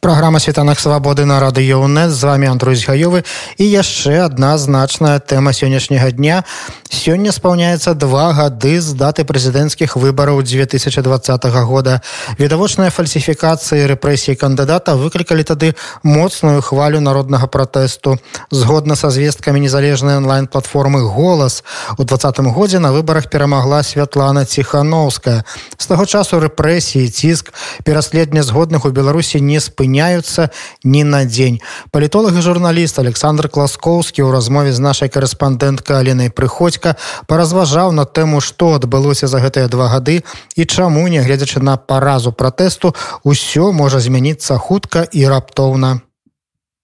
Праграма світанах свабоды на радыёнет з вами Андрусь гаёвы і яшчэ адна значная тэма сённяшняга дня. Сёння спаўняецца два гады з даты прэзідэнцкіх выбараў 2020 года. Відавочная фальсіфікацыі рэпрэсіі кандыдата выклікалі тады моцную хвалю народнага пратэсту. Згодна са звесткамі незалежнай онлайн-платформы голас у двадцатым годзе на выбарах перамагла Святлана ціхановская. З таго часу рэпрэсіі ціск пераследня згодных у беларусі не спыні спыняются ні на дзень. Палітолог і журналіст александр класкоўскі ў размове з нашай корэспандэнткай аленай прыходька паразважаў на тэму што адбылося за гэтыя два гады і чаму нягледзячы на паразу пратэсту ўсё можа змяніцца хутка і раптоўна.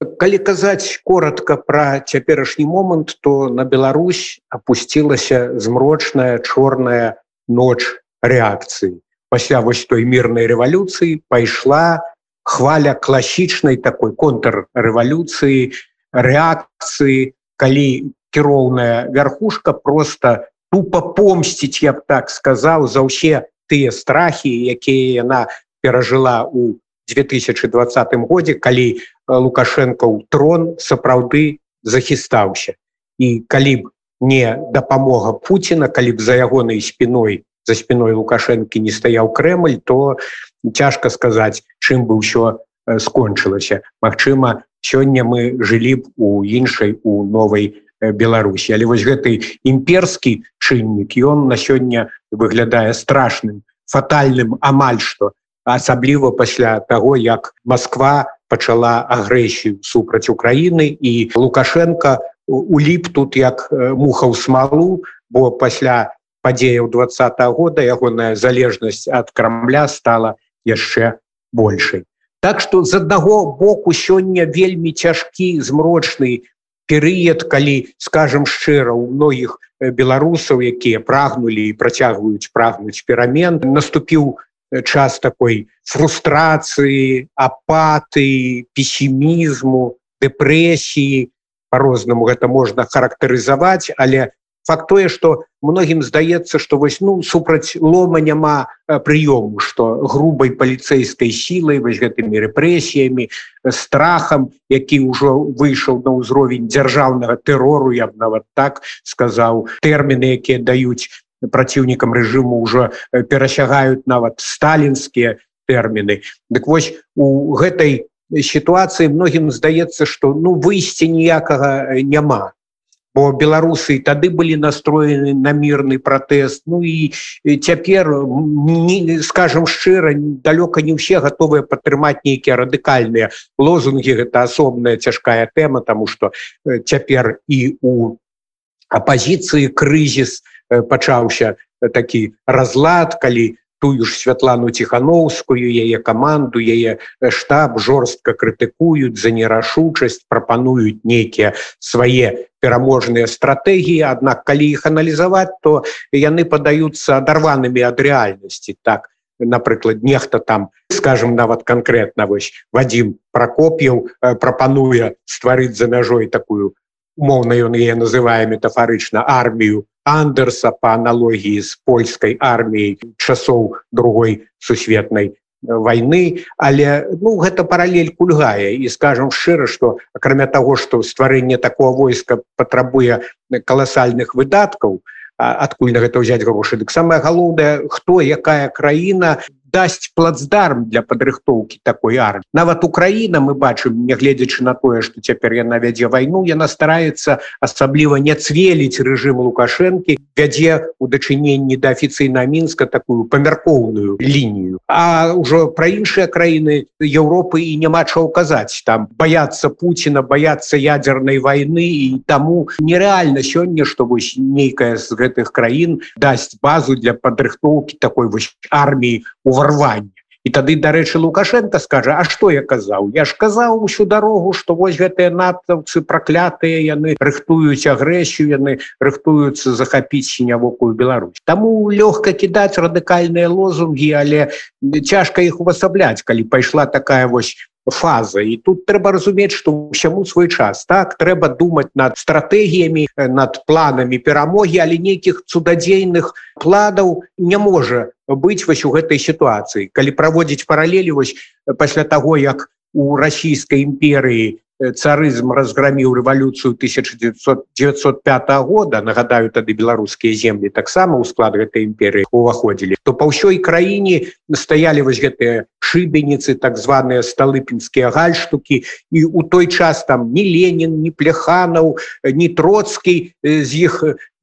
Калі казаць коротко про цяперашні момант то на Беларусь опусцілася змрочная чорная ноч реакцыі пасля вось той мірнай рэвалюцыі пайшла хваля класічнай такой контррэвалюцыі рэакцыі калі кіроўная вярхушка просто тупо помсціць я б так сказаў за ўсе тыя страхі якія яна перажыла у 2020 годзе калі лукашенко ў трон сапраўды захістаўся. І калі б не дапамога Пуціна калі б за ягонай спиной за спиной лукашэнкі не стаяў Крэль то цяжка сказаць чым бы ўсё скончылася Мачыма сёння мы жылі б у іншай у новай Беларусі але вось гэты імперскі чыннік ён на сёння выглядае страшным фатальным амаль што асабліва пасля таго як Москва пачала агрэсію супраць Украіны і лукашенко уліп тут як муха ў смалу бо пасля падзеяў два года ягоная залежнасць ад крамля стала яшчэ большай. Так что з аднаго боку сёння вельмі цяжкі змрочны перыяд калі скажем шчыра у многіх беларусаў якія прагнулі і працягваюць прагнуць перамен наступіў час такой фрустрацыі апаты песімізму дэпрэсіі. По-рознаму гэта можна характарызаваць але факт тое что многім здаецца что вось ну супраць лома няма прыёму что грубай паліцейскай сілай вось гэтымі рэпрэсіямі страхам які ўжо выйшаў на ўзровень дзяржаўнага тэрору я б нават так сказаў. Тэрміны якія даюць праціўнікам рэжыму ўжо перасягаюць нават сталінскія тэрміны. Дык вось у гэтай сітуацыі многім здаецца что ну выйсці ніякага няма бо беларусы тады былі настроены на мірны пратэст. Ну і цяпер скажем шчыра далёка не ўсе готовыя падтрымаць нейкія радыкальныя лозунгі. Гэта асобная цяжкая тэма тому что цяпер і у апозіцыі крызіс пачаўся такі разлад калі тую ж святлану ціхановскую яе каманду яе штаб жорстка крытыкуюць за нерашучасць прапануюць нейкія свае пераможныя стратэгіі. Аднак калі іх аналізаваць то яны падаюцца адарванымі ад рэальнасці. Так напрыклад нехта там скажем нават конкретно вось вадзім прокоп'яў прапануе стварыць за мяжой такую умоўна ён яе называе метафарычна армію андерса по аналогіі з польскай арміяй часоў другой сусветнай войны. Але ну гэта паралель кульгае і скажем шчыра что акрамя того что стварэнне такого войска патрабуе каласальных выдаткаў адкуль на гэта ўзяць грошы дык самое галоўнае хто якая краіна дасць плацдарм для падрыхтоўкі такой армі нават Украіна мы бачым нягледзячы на тое што цяпер яна вядзе вайну яна стараецца асабліва не цвеліць рэжым лукашэнкі вядзе у дачыненні да афіцыйна мінска такую памяркоўную лінію. А ўжо пра іншыя краіны Еўропы і няма чаго казаць. Там баяцца Пуціна баяцца ядзернай вайны і таму нереальна сёння што вось нейкая з гэтых краін дасць базу для падрыхтоўкі такой вось арміі у ўварвання і тады дарэчы лукашенко скажа А что я казаў? Я ж казаў усю дарогу что вось гэтыя натаўцы праклятыя яны рыхтуюць агрэсію яны рыхтуюцца захапіць сінявокую Беларусь Таму лёгка кідаць радыкальныя лозунгі але цяжка іх увасабляць калі пайшла такая вось фаза і тут трэба разумець што ўсяму свой час так? Трэба думаць над стратэгіямі над планамі перамогі але нейкіх цудадзейных пладаў не можа быць вось у гэтай сітуацыі. Калі праводзіць паралелі вось пасля таго як у расійскай імперыі царызм разграміў рэвалюцыю 1905 года нагадаю тады беларускія землі таксама ў склад гэтай імперыі уваходзілі то па ўсёй краіне стаялі вось гэтыя шыбеніцы так званыя сталыпінскія гальштукі і у той час там ні ленін ні пляханаў ні троцкі з іх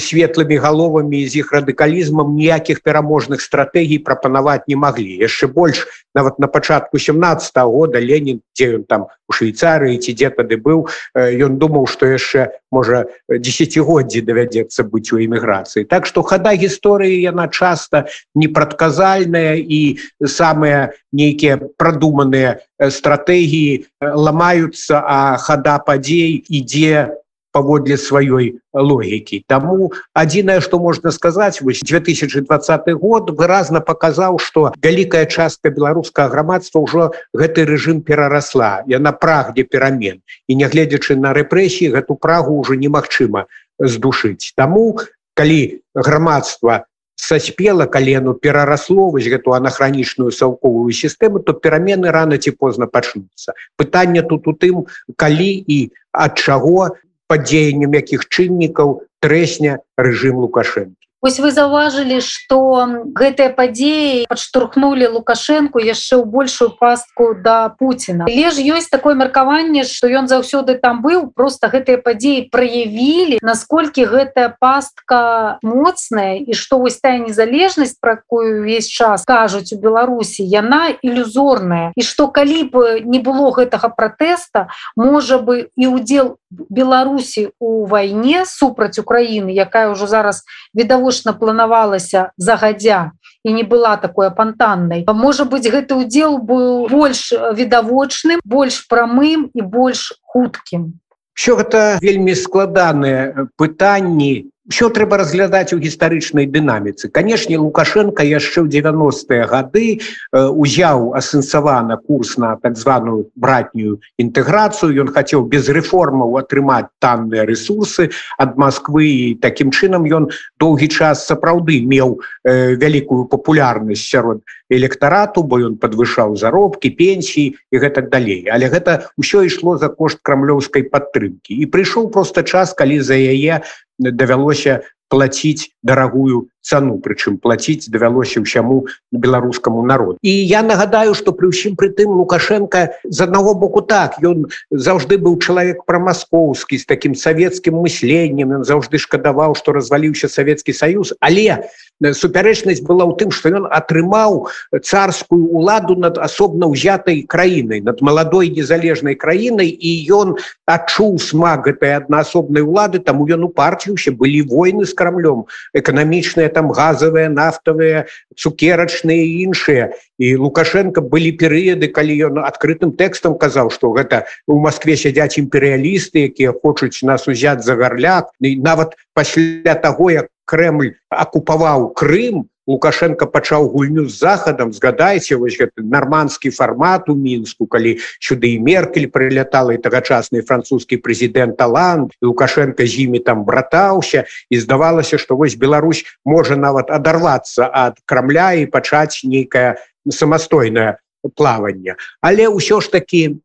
светлымі галовамі з іх радыкалізмам ніякіх пераможных стратэгій прапанаваць не маглі. Яшчэ больш нават на пачатку 17 -го года Ленін дзе ён там у швейцарыі ці дзе тады быў ён думаў што яшчэ можа десятгоддзі давядзецца быць у эміграцыі. Так што хада гісторыі яна часта непрадказальная і самыя нейкія прадуманыя стратэгіі ламаюцца а хада падзей ідзе паводле сваёй логікі Таму адзінае што можна сказаць вось 2020 год выразна паказаў што вялікая частка беларускага грамадства ўжо гэты рэжым перарасла. Яна прагне перамен. І нягледзячы на рэпрэсіі гэту прагу ўжо немагчыма здушыць. Таму калі грамадства саспела калену перарасло вось гэту анахранічную саўковую сістэму то перамены рано ці позна пачнуцца. Пытанне тут у тым калі і ад чаго пад дзеяннем якіх чыннікаў трэсня рэжым лукашэнкі Вось вы заўважылі што гэтыя падзеі падштурхнули лукашэнку яшчэ ў большую пастку да Пуціна. Але ж ёсць такое меркаванне што ён заўсёды там быў просто гэтыя падзеі праявілі насколькі гэтая пастка моцная і што вось тая незалежнасць про якую увесь час кажуць у Беларусі яна ілюзорная. І што калі б не было гэтага пратэста можа бы і удзел Беларусі у вайне супраць Украіны якая ўжо зараз відавочна відавочна планавалася загадзя і не была такой апантаннай. Можа быть гэты удзел быў больш відавочным больш прамым і больш хуткім. Все гэта вельмі складаныя пытанні що трэба разглядаць у гістарычнай дынаміцы. Канешне лукашенко яшчэ ў 90-е гады узяў асэнсавана курс на так званую братнюю інтэграцыю. Ён хацеў без рэформаў атрымаць танныя ресурсы ад Москвы і такім чынам ён доўгі час сапраўды меў э, вялікую папулярнасць сярод электарату бо ён подвышаў заробкі пенсіі і гэтак далей. Але гэта ўсё ішло за кошт крамлёўскай падтрымки і прыйшоў просто час калі за яе давялося платіць дарагую цану прычым платіць давялося ўсяму беларускаму народу. І я нагадаю что при ўсім прытым лукашенко з аднаго боку так ён заўжды быў чалавек прамаскоўскі з таким савецкім мысленнем ён заўжды шкадаваў что разваліўся савецкі союз але супярэчнасць была ў тым что ён атрымаў царскую уладу над асобна ўзятай краінай над маладой незалежнай краінай і ён адчуў смак гэтай аднаасобнай улады таму ён упарціўся былі войны з карамлём эканамічныя там газавыя нафтавыя цукерачныя іншыя і лукашенко былі перыяды калі ён адкрытым тэкстам казаў што гэта у москве сядзяць імперыялісты якія хочуць нас узяць за гарляк. І нават пасля таго як Крemль акупаваў Крым лукашенко пачаў гульню з захадам. Згадайце вось гэты нарманскі фармат у мінску калі сюды і меркель прылятала і тагачасны французскі прэзідэнт талант лукашенко з імі там братаўся. І здавалася што вось Беларусь можа нават адарвацца ад крамля і пачаць нейкае самастойнае плаванне. Але ўсё ж таки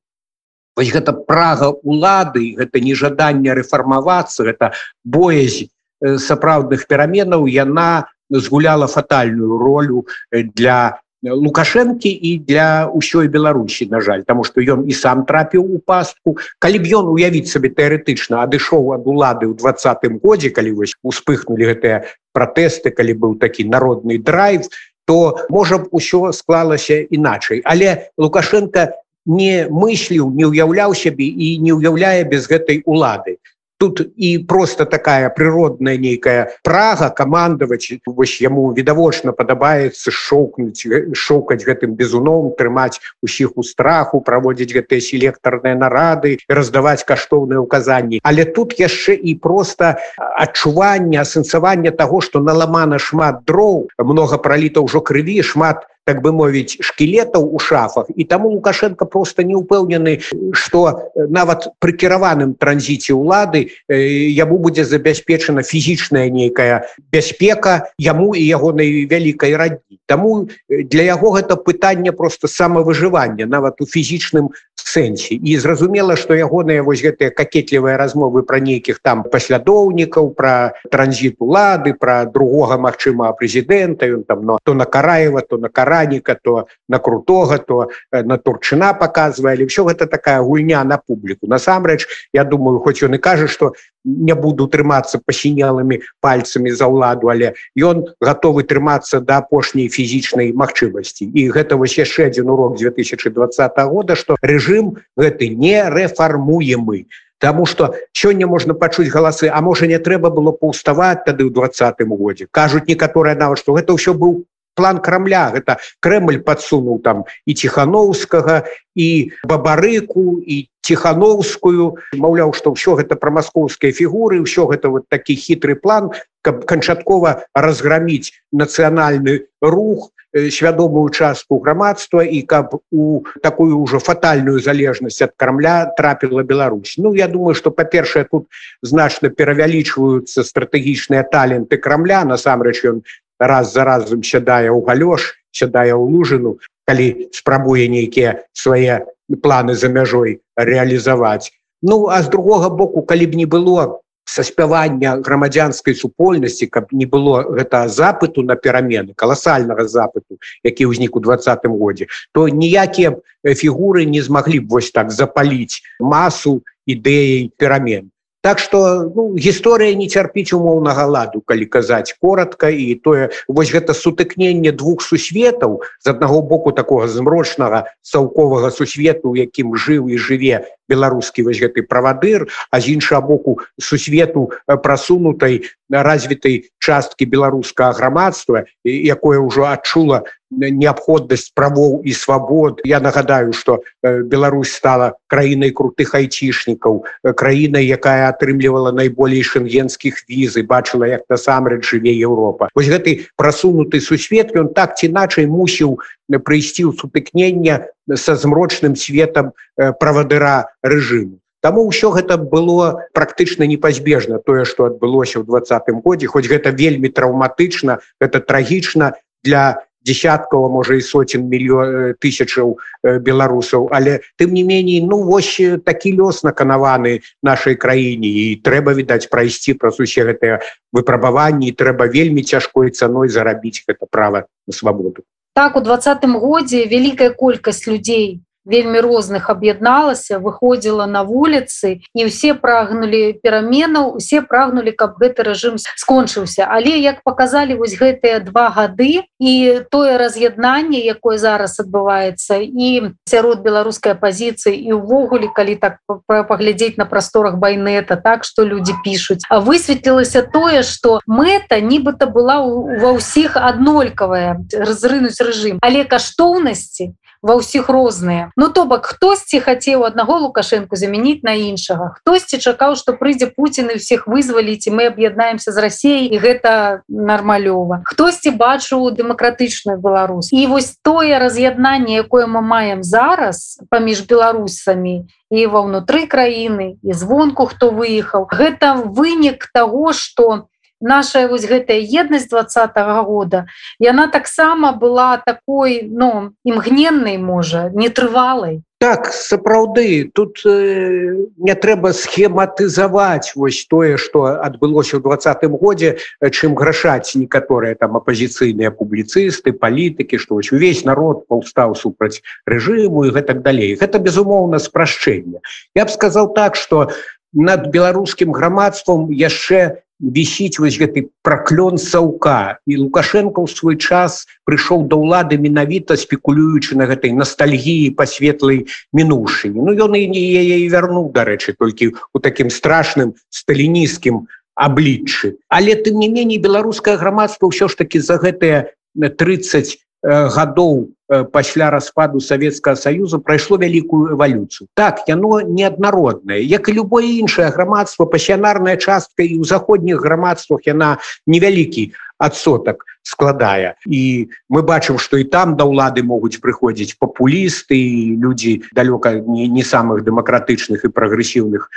вось гэта прага улады гэта нежаданне рэфармавацца гэта боязь сапраўдных пераменаў яна згуляла фатальную ролю для лукашэнкі і для ўсёй беларусі на жаль тому что ён і сам трапіў у пастку. Калі б ён уявіць сабе тэарэтычна адышоў ад улады ў двадцатым годзе калі вось успыхнули гэтыя пратэсты калі быў такі народны драйв то можа б усё склалася іначай але лукашенко не мысліў не ўяўляў сябе і не ўяўляе без гэтай улады тут і просто такая природная нейкая прага камандаваць вось яму відавочна падабаецца шоўкнуць шоўкаць гэтым безуном трымаць усіх у страху праводзіць гэтыя селектарныя нарады раздаваць каштоўныя указанні але тут яшчэ і просто адчуванне асэнсавання того что наламана шмат дроў много проліта ўжо крыві шмат так бы мовіць шкілетаў у шафах. І таму лукашенко просто не упэўнены что нават пры кіраваным транзіце ўлады яму будзе забяспечана фізічная нейкая бяспека яму і ягонай вялікай радні. Таму для яго гэта пытанне просто самавыжывання нават у фізічным сэнсе. І зразумела что ягоныя вось гэтыя какетлівыя размовы про нейкіх там паслядоўнікаў про транзіт улады про другога Мачыма прэзідэнта ён там но то на караева то на караніка то на крутога то на турчына показвае все гэта такая гульня на публіку. Насамрэч я думаю хоць ён і кажа что не буду трымацца пасінялымі пальцамі за ўладу але ён готовы трымацца до апошняй фізічнай магчымасці і гэта вось яшчэ один урок 2020 года что режим гэты не рэфармуемы. Таму что сёння можна пачуць галасы А можа не трэба было паўставаць тады ў двадцатым годзе. Кажуць некаторыя нават што гэта ўсё быў план крамля. Гэта Крэль подсунул там і ціхановскага і бабарыку і ціхановскую маўляў што ўсё гэта пра маскоўскія фігуры ўсё гэта вот такі хітры план каб канчаткова разграміць нацыянальны рух свядомую частку грамадства і каб у такую ўжо фатальную залежнасць ад крамля трапіла Беларусь. Ну я думаю что па-першае тут значна перавялічваюцца стратэгічныя таленты крамля. Насамрэч ён раз за разам сядае ў галёш сядае ў лужыну калі спрабуе нейкія свае планы за мяжой реалізаваць Ну а з другога боку калі б не было саспявання грамадзянскай супольнасці каб не было гэта запыту на перамены каласальнага запыту які ўзнік у двадцатым годзе то ніякія фігуры не змаглі б вось так запаліць масу ідэяй перамен Так что ну, гісторыя не цярпіць умоўнага ладу калі казаць коротко і тое вось гэта сутыкненне двух сусветаў з аднаго боку такого змрочнага цаўковага сусвету якім жыў і жыве беларускі вось гэты правадыр а з іншага боку сусвету прасунутай развітай часткі беларускага грамадства якое ўжо адчула неабходнасць правоў і свабод я нагадаю что Беларусь стала краінай крутых айцішнікаў краінай якая атрымлівала найболей шенгенскіх візы бачыла як насамрэч жыве Еўропа вось гэты прасунуты сусвет ён так ці іначай мусіў прыйсці ў сутыкнення са змрочным светом правадыра рэжыму. Таму ўсё гэта было практычна непазбежна тое што адбылося ў двадцатым годзе хоць гэта вельмі траўматычна гэта трагічна для десяткаў можа і соцен мільён тысячаў беларусаў але тым не меней ну вось такі лёс наканаваны нашай краіне. І трэба відаць прайсці праз усе гэтыя выпрабаванні. Трэба вельмі цяжкой цаной зарабіць гэта права на свабоду. Так у двадцатым годзе вялікая колькасць людзей вельмі розных аб'ядналася выходзіла на вуліцы і ўсе прагнули пераменаў усе прагнули каб гэты рэжым скончыўся. Але як показалі вось гэтыя два гады і тое раз'яднанне якое зараз адбываецца і сярод беларускай пазіцыі і ўвогуле калі так паглядзець на прасторах байнета так что люди пишутць а высветлілася тое что мэта нібыта была ва ўсіх аднолькавая разрынуць рэжым. Але каштоўнасці ва ўсіх розныя. Ну то бок хтосьці хацеў аднаго лукашэнку замяніць на іншага. Хтосьці чакаў што прыйдзе Пуін і всех вызваліць і мы аб'яднаемся з рассеяй і гэта нармалёва. Хтосьці бачыў дэмакратычную Беларусь. І вось тое раз'яднанне якое мы маем зараз паміж беларусамі і ва ўнутры краіны і звонку хто выехаў гэта вынік того что у наша вось гэтая еднасць двадцатого года яна таксама была такой ну імгненнай можа нетрывалай. Так сапраўды тут э, не трэба схематызаваць вось тое что адбылося ў двадцатым годзе чым грашаць некаторыя там апозіцыйныя публіцысты палітыкі што вось увесь народ паўстаў супраць рэжыму і гэтак далей. Гэта безумоўна спрашчэнне. Я б сказал так что над беларускім грамадством яшчэ вісіць вось гэты праклён саўка і лукашенко ў свой час прыйшоў да ўлады менавіта спекулюючы на гэтай ностальгіі па светлай мінушыні Ну ён і не яе вярнуў дарэчы толькі у такім страшным сталінісцкім абліччы. Але тым не меней беларускае грамадства ўсё ж таки за гэтыя 30 гадоў пасля распаду Савецкага союза прайшло вялікую эвалюцыю так яно неаднароднае як і любое іншае грамадство пасіянарная частка і ў заходніх грамадствах яна невялікі адсотак складае і мы бачым што і там да ўлады могуць прыходзіць папулісты людзі далёка не, не самых дэмакратычных і прагрэсіўных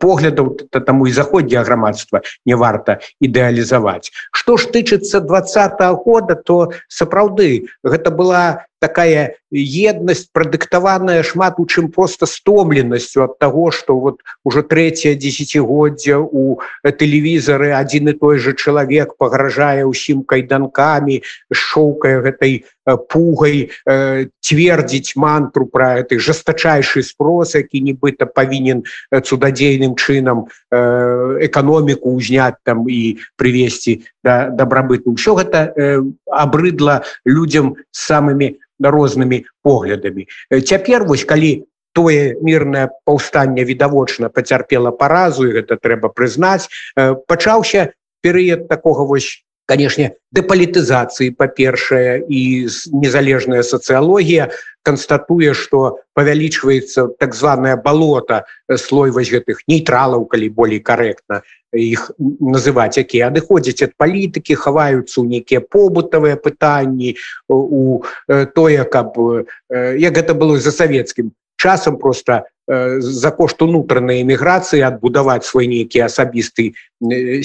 поглядаў таму і заходняе грамадства не варта ідэалізаваць што ж тычыцца два года то сапраўды гэта была такая еднасць прадыктаваная шмат у чым просто стомленасцю от того что вот уже третье десятгоддзя у тэлевізары один і той же чалавек пагражае ўсім кайданкамі шоўкая гэтай пугай э, цвердзіць мантру про этой жестачайший спрос які нібыта павінен цудадзейным чынам э, эканоміку ўзняць там і привесці да дабрабыту ўсё гэта э, абрыдла людям самымі рознымі поглядамі. Цяпер вось калі тое мірнае паўстанне відавочна пацярпела паразу гэта трэба прызнаць пачаўся перыяд такога вось канешне дэпалітызацыі па-першае і незалежная сацыялогія констатуе что павялічваецца так званое балота слой вось гэтых нейтралаў калі болей карэктна іх называць якія адыходзяць ад палітыкі хаваюцца ў нейкія побытавыя пытанні у тое каб як гэта было за савецкім часам просто за кошт унутранай эміграцыі адбудаваць свой нейкі асабісты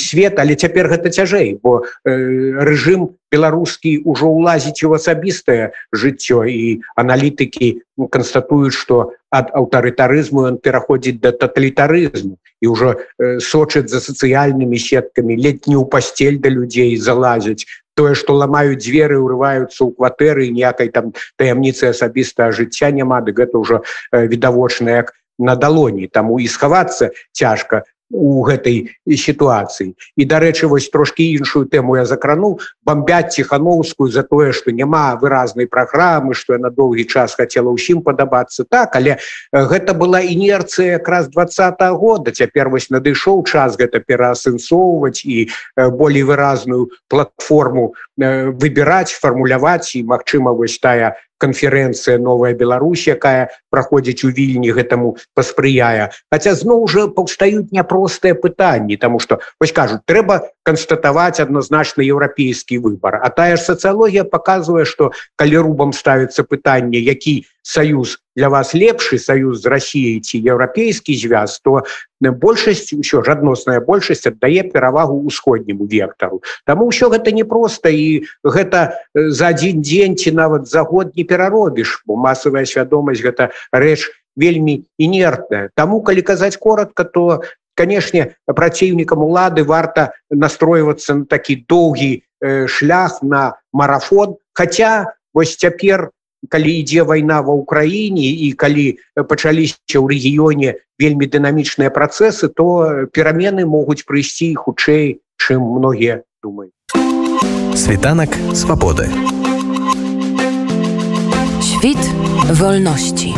свет але цяпер гэта цяжэй бо рэжым беларускі ўжо ўлазіць у асабістае жыццё і аналітыкі констатуюць что ад аўтарытарызму ён пераходзіць да тоталітарызму і ўжо сочыць за сацыяльнымі сеткамі летні ў пасцель да людзей залазяць тое что ламаюць дзверы ўрываюцца ў кватэры ніякай там таямніцы асабістага жыцця няма ды гэта ўжо відавочна як на далоні таму і схавацца цяжка у гэтай сітуацыі. І дарэчы вось трошки іншую тэму я закрану бомбяць ціхановскую за тое что няма выразнай праграмы что я на доўгі час хотела ўсім падабацца. Так але гэта была інерцыя якраз двадцатого года. Цяпер вось надышоў час гэта пераасэнсоўваць і болей выразную платформу выбіраць фармуляваць. І Мачыма вось тая канферэнцыя новая Беларусь якая праходзіць у вільні гэтаму паспрыяе. Хаця зноў уже паўстаюць няпростыя пытанні тому что вось кажуць трэба канстатаваць адназначна еўрапейскі выбар. А тая ж сацыялогія показывае что калі рубам ставіцца пытанне які союз для вас лепшы союз з Росіяй ці еўрапейскі звяз то большасць ўсё ж адносная большасць аддае перавагу усходняму вектару Таму ўсё гэта непросто і гэта за один дзень ці нават за год не пераробіш бо масавая свядомасць гэта рэч вельмі інертная. Таму калі казаць коротко то канешне праціўнікам улады варта настройвацца на такі доўгі э, шлях на марафон. Хотя вось цяпер калі ідзе вайна ва ўкраіне і калі пачаліся ў рэгіёне вельмі дынамічныя працэсы то перамены могуць прыйсці хутчэй чым многія думаюць. Світанак свабоды. Світ вольнасці